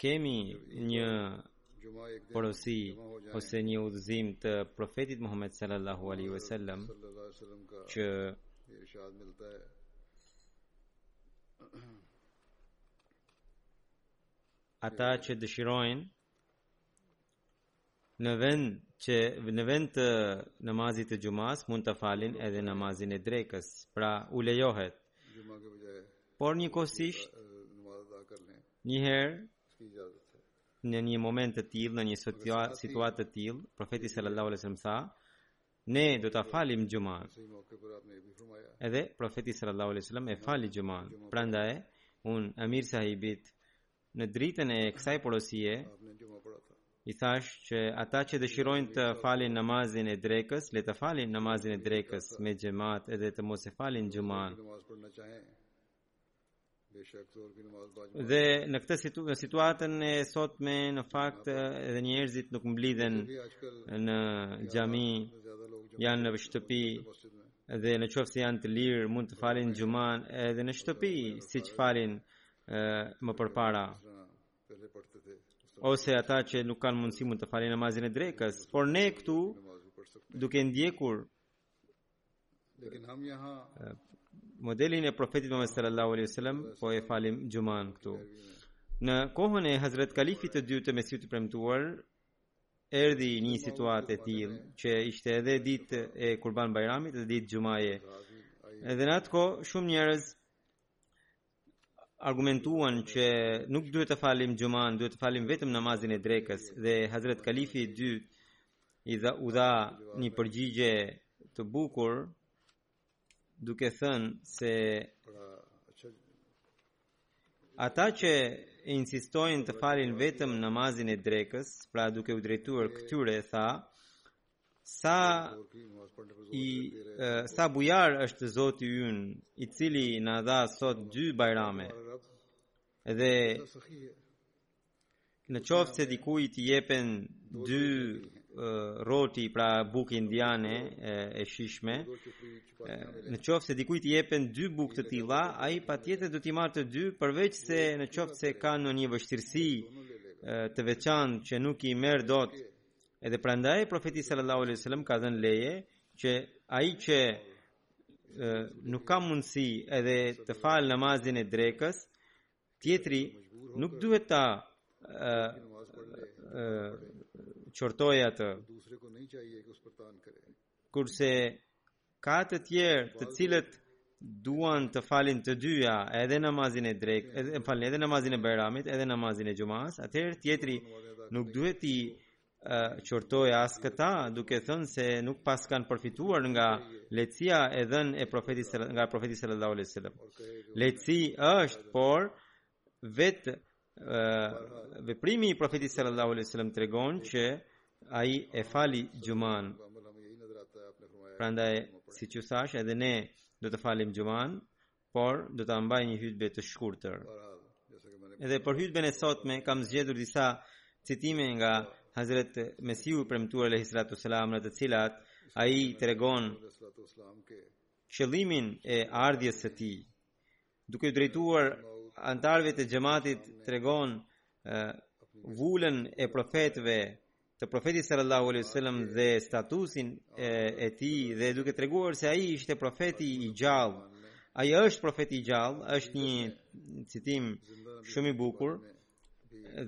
Kemi një porosi ose një udhëzim të profetit Muhammed sallallahu alaihi wasallam që ata që dëshirojnë në vend që në vend të namazit të xhumasë mund të falin edhe namazin e drekës, pra u lejohet. Por njëkohësisht, një herë, në një moment të tillë, në një situatë të tillë, profeti sallallahu alajhi wasallam tha, ne do ta falim xhumanë. Edhe profeti sallallahu alajhi wasallam e fali xhumanë. Prandaj unë Amir sahibit Në dritën e kësaj porosie, i thashë që ata që dëshirojnë të falin namazin e drekës, le të falin namazin e drekës me xhemat edhe të mos e falin xhumanë. Dhe në këtë situ në situatën e sotme në fakt edhe njerëzit nuk mblidhen në xhami, janë në shtëpi, dhe në qoftë se janë të lirë mund të falin xhumanë edhe në shtëpi, siç falin më përpara ose ata që nuk kanë mundësi mund të falin namazin e drekës por ne këtu duke ndjekur modelin e profetit Muhammed sallallahu alaihi wasallam po e falim xhumanë këtu në kohën e Hazrat Kalifit të dytë të Mesihut të Premtuar erdhi një situatë e tillë që ishte edhe ditë e Kurban Bajramit dhe ditë Xhumaje. Edhe në atë kohë shumë njerëz argumentuan që nuk duhet të falim xhumanë, duhet të falim vetëm namazin e drekës dhe Hazrat Kalifi i dytë i dha u dha një përgjigje të bukur duke thënë se ata që insistojnë të falin vetëm namazin e drekës, pra duke u drejtuar këtyre tha, Sa i sa bujar është Zoti ynë, i cili na dha sot dy bajrame. Dhe në qoftë se dikujt i jepen dy roti pra bukë indiane e, e shijshme në qoftë se dikujt i jepen dy bukë të tilla ai patjetër do t'i marrë të dy përveç se në qoftë se ka ndonjë vështirësi të veçantë që nuk i merr dot Edhe prandaj profeti sallallahu alaihi wasallam ka dhënë leje që ai që nuk ka mundësi edhe të falë namazin e drekës, tjetri nuk duhet ta qortojë atë. Kurse Ka të tjerë të cilët duan të falin të dyja, edhe namazin e drek, edhe falin edhe namazin e Bajramit, edhe namazin e Xumas, atëherë tjetri nuk duhet t'i qortojë as këta, duke thënë se nuk paskan përfituar nga lehtësia e dhënë e profetit nga profeti sallallahu alaihi wasallam. Lehtësi është, por Vetë veprimi i profetit sallallahu alaihi wasallam tregon që ai e fali xhuman. Prandaj, siç ju thashë, edhe ne do të falim xhuman, por do ta mbaj një hutbe të shkurtër. Edhe për hutben e sotme kam zgjedhur disa citime nga Hazret Mesihu i premtuar alejhi salatu selam në të cilat ai tregon qëllimin e ardhjes së tij. Duke iu drejtuar anëtarëve të xhamatit tregon vulën e profetëve të profetit sallallahu alaihi wasallam dhe statusin e, e tij dhe duke treguar se ai ishte profeti i gjallë. Ai është profeti i gjallë, është një citim shumë i bukur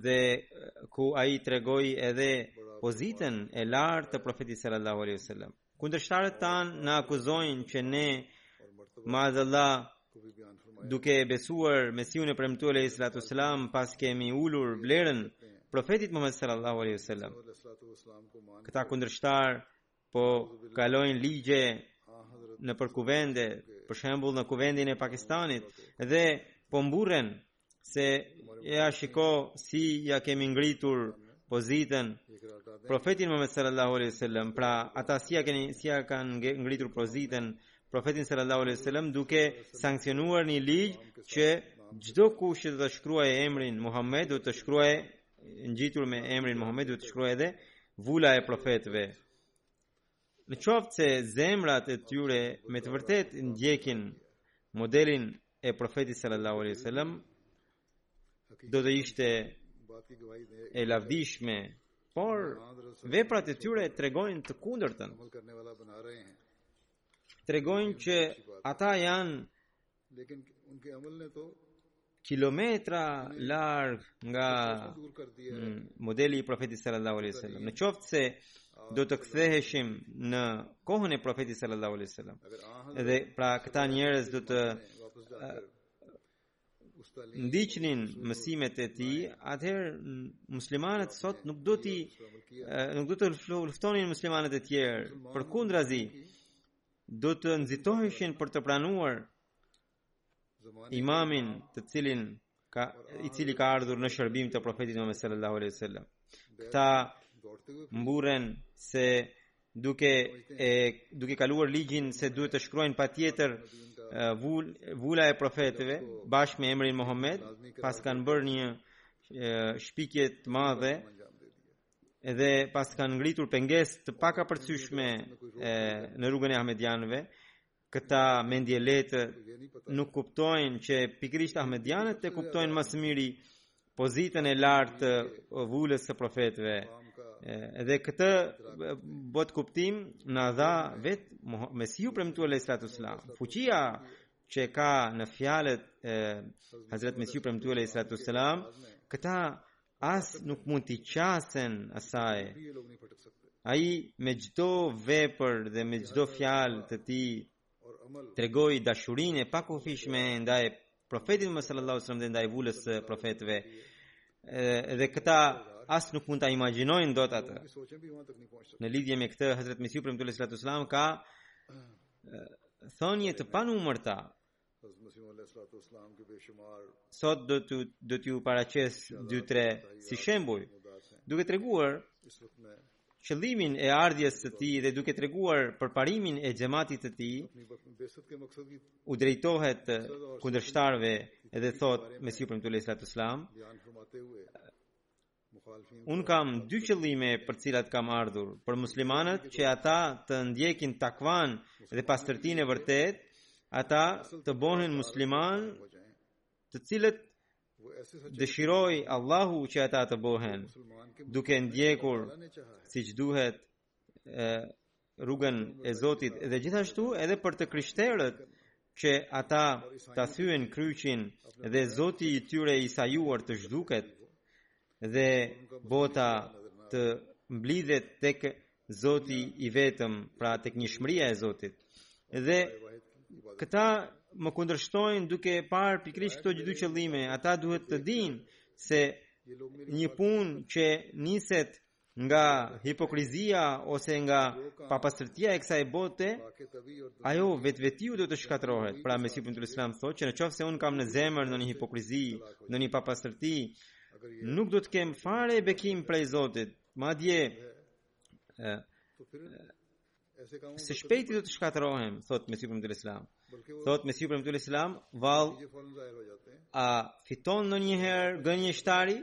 dhe ku ai tregoi edhe pozitën e lartë të profetit sallallahu alaihi wasallam. Kundërshtarët tanë na akuzojnë që ne, maadhallah, duke e besuar Mesihun e premtuar alejhi salatu selam, paskemi ulur vlerën profetit Muhammed sallallahu alaihi wasallam. Këta kundërshtarë po kalojnë ligje nëpër kuvende, për shembull në kuvendin e Pakistanit dhe po mburren se ja shiko si ia kemi ngritur pozitën profetit Muhammed sallallahu alaihi wasallam pra ata si ia keni si ia kanë ngritur pozitën profetit sallallahu alaihi wasallam duke sanksionuar një ligj që çdokush që do të shkruajë emrin Muhammed do të shkruajë ngjitur me emrin Muhammed do të shkruajë edhe vula e profetëve në qoftë se zemrat e tyre me të vërtetë ndjekin modelin e profetit sallallahu alaihi wasallam do të ishte e lavdishme, por veprat e tyre tregojnë të kundërtën. Tregojnë që ata janë kilometra larg nga mm, modeli i profetit sallallahu alaihi wasallam. Në qoftë se do të ktheheshim në kohën e profetit sallallahu alaihi wasallam. Dhe pra këta njerëz do të ndiqnin mësimet e tij, atëherë muslimanët sot nuk do t'i nuk do të luftonin muslimanët e tjerë, përkundrazi do të nxitoheshin për të pranuar imamin të cilin ka i cili ka ardhur në shërbim të profetit Muhammed sallallahu alaihi wasallam. Këta mburren se duke e duke kaluar ligjin se duhet të shkruajnë patjetër vul, vula e profetëve bashkë me emrin Muhammed, pas kanë bërë një shpikje të madhe edhe pas kanë ngritur pengesë të pakapërcyeshme në rrugën e Ahmedianëve, Këta mendjelehtë nuk kuptojnë që pikërisht Ahmedianët të kuptojnë më së miri pozitën e lartë të vulës së profetëve. Dhe këtë botëkuptim na dha vetë Mesihu i Premtuar alejhi salatu wasallam. Fuqia që ka në fjalët e Hazret Mesihut të Premtuar alejhi salatu wasallam, këta as nuk mund t'i qasen asaj. Ai me çdo vepër dhe me çdo fjalë të tij tregoi dashurinë e pakufishme ndaj profetit Muhammed sallallahu alaihi wasallam dhe ndaj vulës së profetëve. Dhe këta as nuk mund ta imagjinojnë dot atë. Në lidhje me këtë Hazret Mesihu i Premtuar alejhi salatu wasallam ka thonje të panumërta Sot do t'ju do t'ju paraqes 2-3 si shembuj, duke treguar qëllimin e ardhjes së tij dhe duke treguar përparimin e xhamatit të tij, u drejtohet kundërshtarëve dhe thotë Mesihu i Premtuar alejhi selam, Unë kam dy qëllime për cilat kam ardhur, për muslimanët që ata të ndjekin takvan dhe pastërtinë e vërtetë, ata të bohen musliman të cilët dëshiroi Allahu që ata të bohen, duke ndjekur siç duhet rrugën e Zotit dhe gjithashtu edhe për të krishterët që ata ta thyen kryqin dhe Zoti i tyre i sajuar të zhduket dhe bota të mblidhet tek Zoti i vetëm, pra tek njëshmëria e Zotit. Dhe këta më kundërshtojnë duke parë pikërisht këto dy qëllime, ata duhet të dinë se një punë që niset nga hipokrizia ose nga papastërtia e kësaj bote, ajo vetvetiu do të shkatërrohet. Pra, Mesihu i Premtuar alejhi selam thotë që në qoftë se unë kam në zemër ndonjë hipokrizi, ndonjë papastërti, nuk do të kem fare bekim prej Zotit, madje, së shpejti do të shkatërrohem, thotë Mesihu i Premtuar alejhi selam. Thotë Mesihu i Premtuar alejhi selam, vallë, a fiton ndonjëherë gënjeshtari,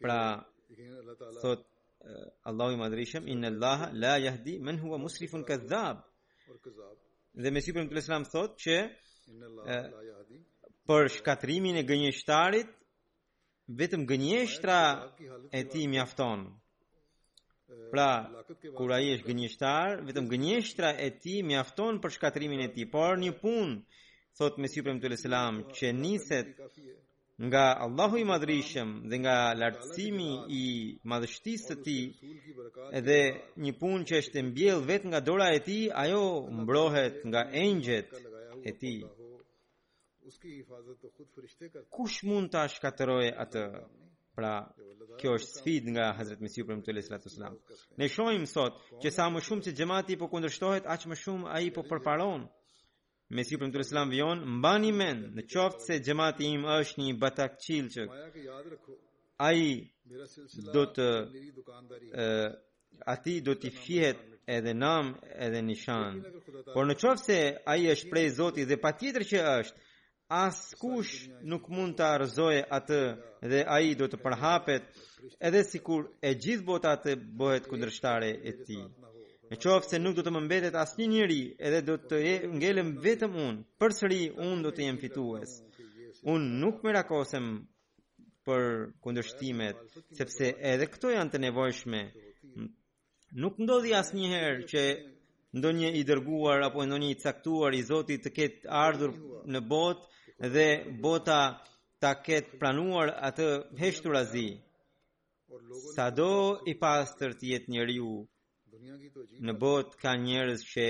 pra thot Allahu i madhrishem inna Allah la yahdi man huwa musrifun kadhab dhe Mesihu i premtuar alejhi selam thot që për shkatrimin e gënjeshtarit vetëm gënjeshtra e tij mjafton Pra, kur ai është gënjeshtar, vetëm gënjeshtra e tij mjafton për shkatrimin e tij, por një punë thot Mesihu i premtuar alejhi selam që niset nga Allahu i madhërishem dhe nga lartësimi i madhështisë së tij edhe një punë që është e mbjell vetë nga dora e tij ajo mbrohet nga engjëjt e tij kush mund ta shkatërrojë atë pra kjo është sfid nga Hazrat Mesihu i premtuar alejhi salatu selam. Ne shohim sot që sa më shumë që xhemati po kundërshtohet, aq më shumë ai po përparon. Mesihu i premtuar alejhi selam vijon, mbani mend, në qoftë se xhamati im është një batakçillëk. Ai do të, atij do t'i fshihet edhe nam edhe nishan. Por në qoftë se ai është prej Zotit dhe patjetër që është, askush nuk mund ta rrëzojë atë dhe ai do të përhapet, edhe sikur e gjithë bota të bëhet kundërshtare e tij. Në qoftë se nuk do të më mbetet asnjë njeri, edhe do të ngelem vetëm unë, përsëri unë do të jem fitues. Unë nuk merakosem për kundërshtimet, sepse edhe këto janë të nevojshme. Nuk ndodhi asnjëherë që ndonjë i dërguar apo ndonjë i caktuar i Zotit të ketë ardhur në botë dhe bota ta ketë pranuar atë heshturazi. Sado i pastër të jetë njeriu, në botë ka njerëz që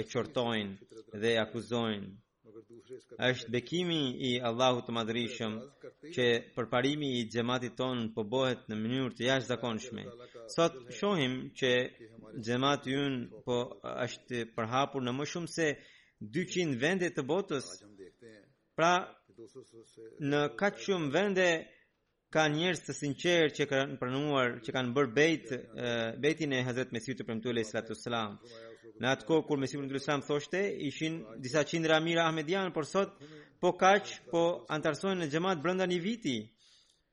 e qortojnë dhe e akuzojnë. Është bekimi i Allahut të Madhërishëm që përparimi i xhamatit tonë po bëhet në mënyrë të jashtëzakonshme. Sot shohim që xhamati ynë po është përhapur në më shumë se 200 vende të botës. Pra në kaq shumë vende ka njerëz të sinqertë që kanë pranuar, që kanë bërë bejt bejtin e Hazrat Mesihut të premtuar alejhi salatu selam. Në atë kohë kur Mesihu i premtuar alejhi selam thoshte, ishin disa qindra mijëra ahmedian, por sot po kaq po antarësohen në xhamat brenda një viti.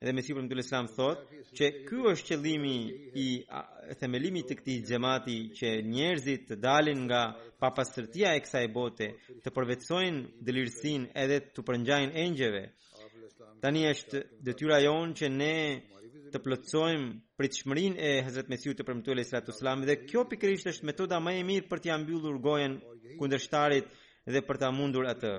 Dhe Mesihu i premtuar alejhi selam thotë që ky është qëllimi i themelimit të këtij xhamati që njerëzit të dalin nga papastërtia e kësaj bote, të përvetësojnë dëlirësinë edhe t'u përngjajnë engjëjve. Tani është detyra jonë që ne të plotësojmë pritshmërinë e Hazret Mesihut të Premtuar Alaihi Salatu Sallam dhe kjo pikërisht është metoda më e mirë për t'ia mbyllur gojën kundërshtarit dhe për ta mundur atë.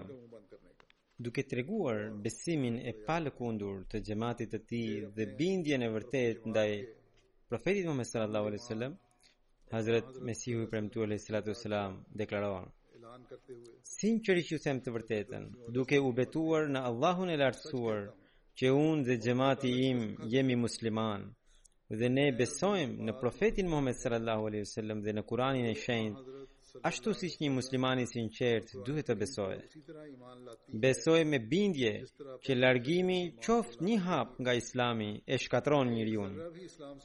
Duke treguar besimin e palëkundur të xhamatit të tij dhe bindjen e vërtetë ndaj Profetit Muhammed sallallahu alaihi wasallam, Hazret Mesihu i premtuar alejhisalatu uesselam deklaron Sinqerisht ju them të vërtetën, duke u betuar në Allahun e lartësuar, që unë dhe xhemati im jemi muslimanë, dhe ne besojmë në profetin Muhammed sallallahu alaihi wasallam dhe në Kur'anin e shenjtë Ashtu siç një musliman i sinqertë duhet të besojë. Besoj me bindje që largimi qoftë një hap nga islami e shkatërron njeriun.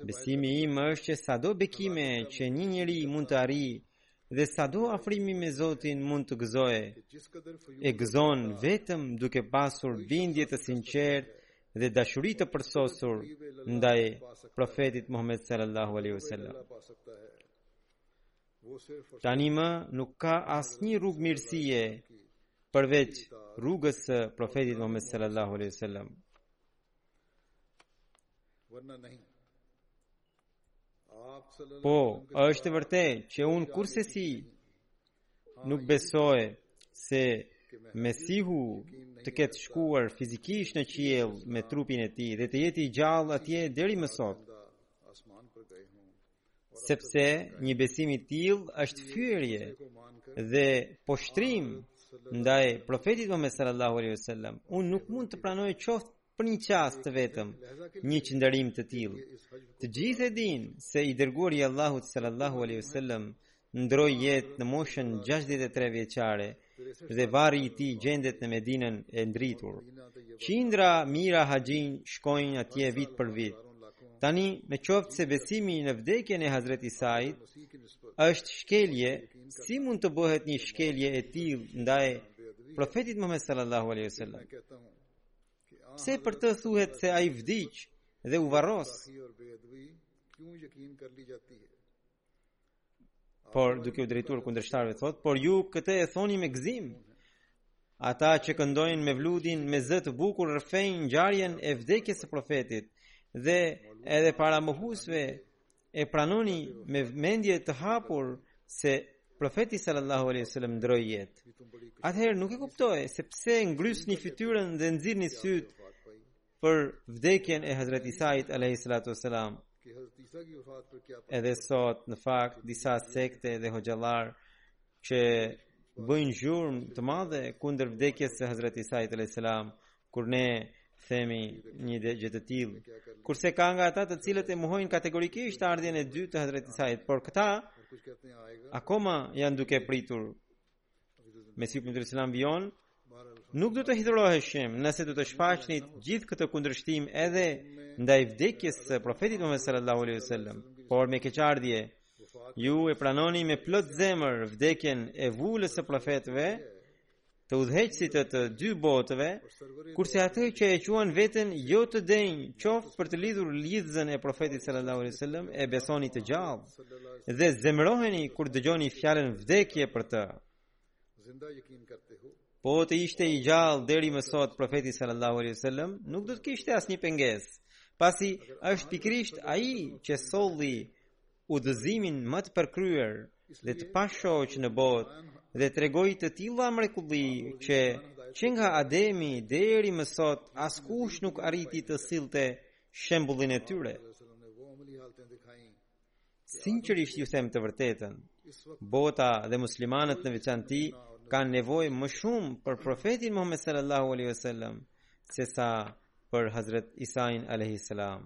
Besimi im është që sado bekime që një njeri mund të arrijë dhe sado afrimi me Zotin mund të gëzojë, e gëzon vetëm duke pasur bindje të sinqertë dhe dashuri të përsosur ndaj profetit Muhammed sallallahu alaihi wasallam. Tanimë nuk ka asnjë rrugë mirësie përveç rrugës së profetit Muhammed sallallahu alaihi wasallam. Po, është e vërtetë që unë kurrsesi nuk besoj se Mesihu të ketë shkuar fizikisht në qiell me trupin e tij dhe të jetë i gjallë atje deri më sot. sepse një besim i tillë është fyerje dhe poshtërim ndaj profetit Muhammed sallallahu alaihi wasallam. Unë nuk mund të pranoj qoftë për një çast të vetëm një qëndrim të tillë. Të gjithë e dinë se i dërguari i Allahut sallallahu alaihi wasallam ndërroi jetë në moshën 63 vjeçare dhe varri i tij gjendet në Medinën e ndritur. Qindra mijëra haxhinj shkojnë atje vit për vit. Tani, në qoftë se besimi në vdekjen e Hazret Isait është shkelje, si mund të bëhet një shkelje e tillë ndaj profetit Muhammed sallallahu alaihi wasallam? Pse për të thuhet se ai vdiq dhe u varros? por duke iu drejtuar kundërshtarëve thotë, por ju këtë e thoni me gëzim. Ata që këndojnë mevludin me zë të bukur rrëfejnë ngjarjen e vdekjes së profetit dhe edhe para mohuesve e pranoni me mendje të hapur se profeti sallallahu alaihi wasallam ndërroi jetë. Atëherë nuk e kuptoj se pse ngrysni fytyrën dhe nxirrni sytë për vdekjen e Hazret Isait alayhis salatu wassalam edhe sot në fakt disa sekte dhe hoxhallar që bëjnë zhurmë të madhe kundër vdekjes së Hazret Isait alayhis salam kur ne themi një gjë të tillë kurse ka nga ata të cilët e mohojnë kategorikisht ardhjen e dytë të Hazret Isait por këta akoma janë duke pritur Mesihu i Premtuar vijon, nuk do të hidhëroheshim nëse do të shfaqnit gjithë këtë kundërshtim edhe ndaj vdekjes së profetit Muhammed sallallahu alaihi wasallam, por me keqardhje ju e pranoni me plot zemër vdekjen e vulës së profetëve të udhëheqësit të, të dy botëve, kurse atë që e quan veten jo të denjë, qoftë për të lidhur lidhëzën e profetit sallallahu alaihi wasallam e besoni të gjallë. dhe zemëroheni kur dëgjoni fjalën vdekje për të. Po të ishte i gjallë deri më sot profeti sallallahu alaihi wasallam, nuk do të kishte asnjë pengesë, pasi është pikërisht ai që solli udhëzimin më të përkryer dhe të pashoq në botë dhe tregoi të tilla mrekulli që që nga Ademi deri më sot askush nuk arriti të sillte shembullin e tyre. Sinqerisht ju them të vërtetën, bota dhe muslimanët në veçanti kanë nevojë më shumë për profetin Muhammed sallallahu alaihi wasallam sesa për Hazrat Isain alaihi salam.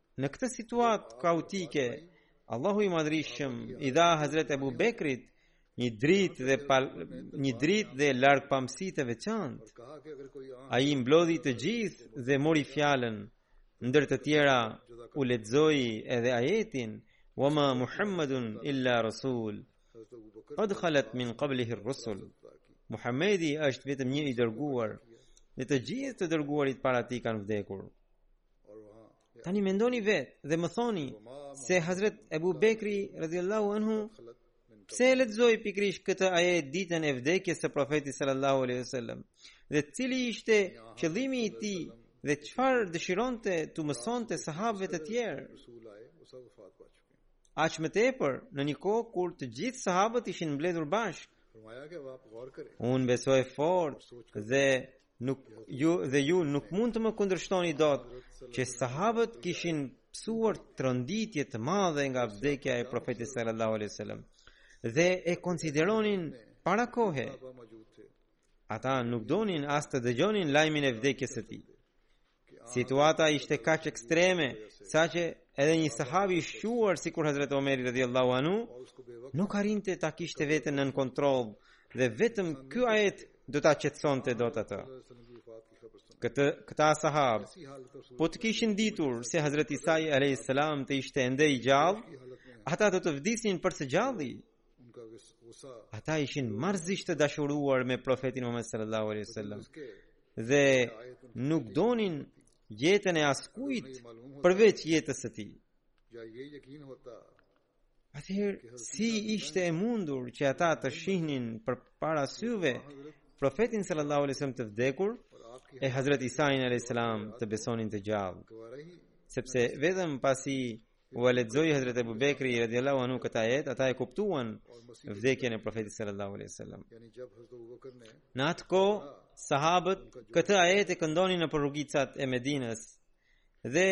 Në këtë situatë kaotike, Allahu i Madhërishëm i dha Hazrat Abu Bekrit një dritë dhe pal, një dritë dhe largpamësi të veçantë. Ai i mblodhi të gjithë dhe mori fjalën. Ndër të tjera u lexoi edhe ajetin "Wa ma Muhammadun illa rasul" Qad khalat min qablihi ar-rusul. Muhamedi është vetëm një i dërguar, dhe të gjithë të dërguarit para tij kanë vdekur. Tani mendoni vetë dhe më thoni se Hazret Ebu Bekri radiallahu anhu pse e lexoi pikërisht këtë ajet ditën e vdekjes së profetit sallallahu alaihi wasallam dhe cili ishte qëllimi i tij dhe çfarë dëshironte t'u mësonte sahabëve të tjerë. Aq më tepër në një kohë kur të gjithë sahabët ishin mbledhur bashkë. Unë besoj fort dhe Nuk ju dhe ju nuk mund të më kundërshtoni dot që sahabët kishin pësuar tronditje të madhe nga vdekja e profetit sallallahu alaihi wasallam dhe e konsideronin parakohe. Ata nuk donin as të dëgjonin lajmin e vdekjes së tij. Situata ishte kaq ekstreme, saqë edhe një sahabi i shquar sikur Hazrat Omeri radhiyallahu anhu nuk arrinte ta kishte veten nën kontroll dhe vetëm ky ajet do ta qetësonte dot atë. Këta sahabë po të kishin ditur se Hazrat Isa alayhis salam të ishte ende i gjallë, ata do të vdisnin për së gjalli. Ata ishin marrëzish të dashuruar me profetin Muhammed sallallahu alaihi wasallam dhe nuk donin jetën e askujt përveç jetës së tij. Atëherë, si ishte e mundur që ata të shihnin përpara syve profetin sallallahu alaihi wasallam të vdekur e Hazreti Isain alaihi salam të besonin të gjallë? Sepse vetëm pasi ua lexoi Hazrat Abu Bekri radiallahu anhu këtë ajet, ata e kuptuan vdekjen e profetit sallallahu alaihi wasallam. Në atë kohë sahabët këtë ajet e këndonin nëpër rrugicat e Medinës dhe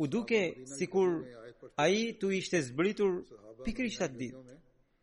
u dukej sikur ai t'u ishte zbritur pikërisht atë ditë.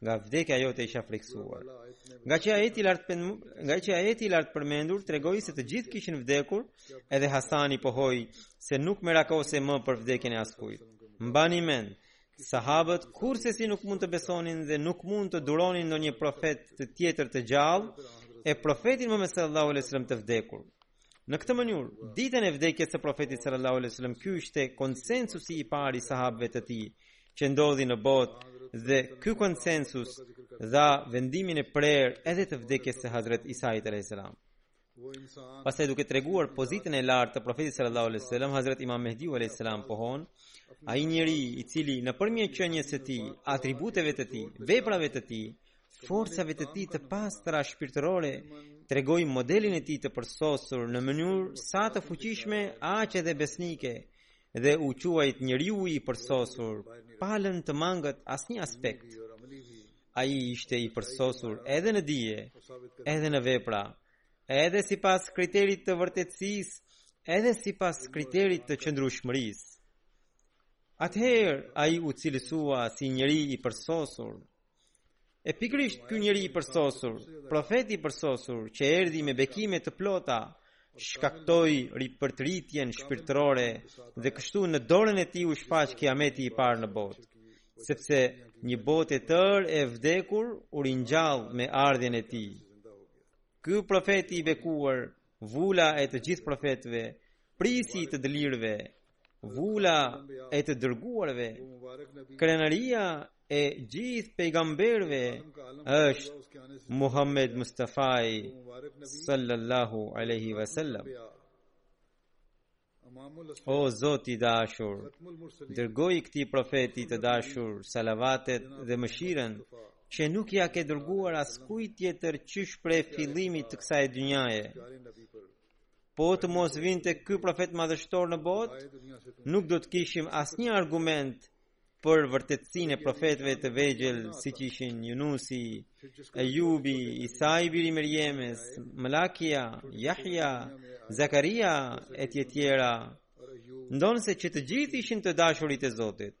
nga vdekja jote isha frikësuar. Ngaqë ajeti i lartë ngaqë ajeti i lartpërmendur tregoi se të gjithë kishin vdekur, edhe Hasani pohoi se nuk merakosej më për vdekjen e askujt. Mbani mend, sahabët kurrsesi nuk mund të besonin dhe nuk mund të duronin ndonjë profet tjetër të gjallë e profetin Muhammed sallallahu alaihi wasallam të vdekur. Në këtë mënyrë, ditën e vdekjes së profetit sallallahu alaihi wasallam ky ishte konsensusi i parë i sahabëve të tij. që ndodhi në botë dhe ky konsensus dha vendimin e prerë edhe të vdekjes së Hazrat Isait alayhis salam. Pastaj duke treguar pozitën e lartë të Profetit sallallahu alaihi wasallam, Hazrat Imam Mehdiu alayhis salam pohon, ai njeri i cili nëpërmjet qenies së tij, atributeve të tij, veprave të tij, forcave të tij të pastra shpirtërore, tregoi modelin e tij të përsosur në mënyrë sa të fuqishme, aq edhe besnike, dhe u quajt njeriu i përsosur, pa lënë të mangët asnjë aspekt. Ai ishte i përsosur edhe në dije, edhe në vepra, edhe sipas kriterit të vërtetësisë, edhe sipas kriterit të qëndrueshmërisë. Atëherë ai u cilësua si njeri i përsosur. E pikërisht ky njeri i përsosur, profeti i përsosur që erdhi me bekime të plota, shkaktoi ripërtëritjen shpirtërore dhe kështu në dorën e tij u shfaq kiameti i parë në botë, sepse një botë e tërë e vdekur u ringjall me ardhjen e tij. Ky profet i bekuar, vula e të gjithë profetëve, prijësi i të dëlirëve, Vula e të dërguarve, krenaria e gjithë pejgamberve është Muhammed Mustafai sallallahu aleyhi ve sellem. O Zot i dashur, dërgoji këtij profeti të dashur salavatet dhe mëshirën që nuk ia ke dërguar askujt tjetër qysh prej fillimit të kësaj dynjaje. Po të mos vinte ky profet madhështor në botë, nuk do të kishim asnjë argument për vërtetësinë e profetëve të vegjël, siç ishin Junusi, Ejubi, Isai biri i Merjemes, Malakia, Jahja, Zakaria, e të tjera, ndonëse që të gjithë ishin të dashurit e Zotit.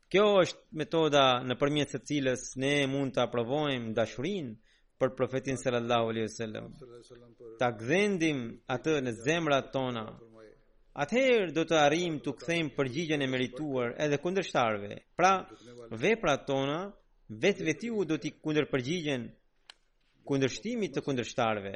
Kjo është metoda nëpërmjet së cilës ne mund të aprovojmë dashurinë për profetin sallallahu alaihi wasallam. Ta gdhendim atë në zemrat tona. Atëherë do të arrijmë t'u kthejmë përgjigjen e merituar edhe kundërshtarëve. Pra, veprat tona vetëvetiu do t'i kundërpërgjigjen kundërshtimit të kundërshtarëve.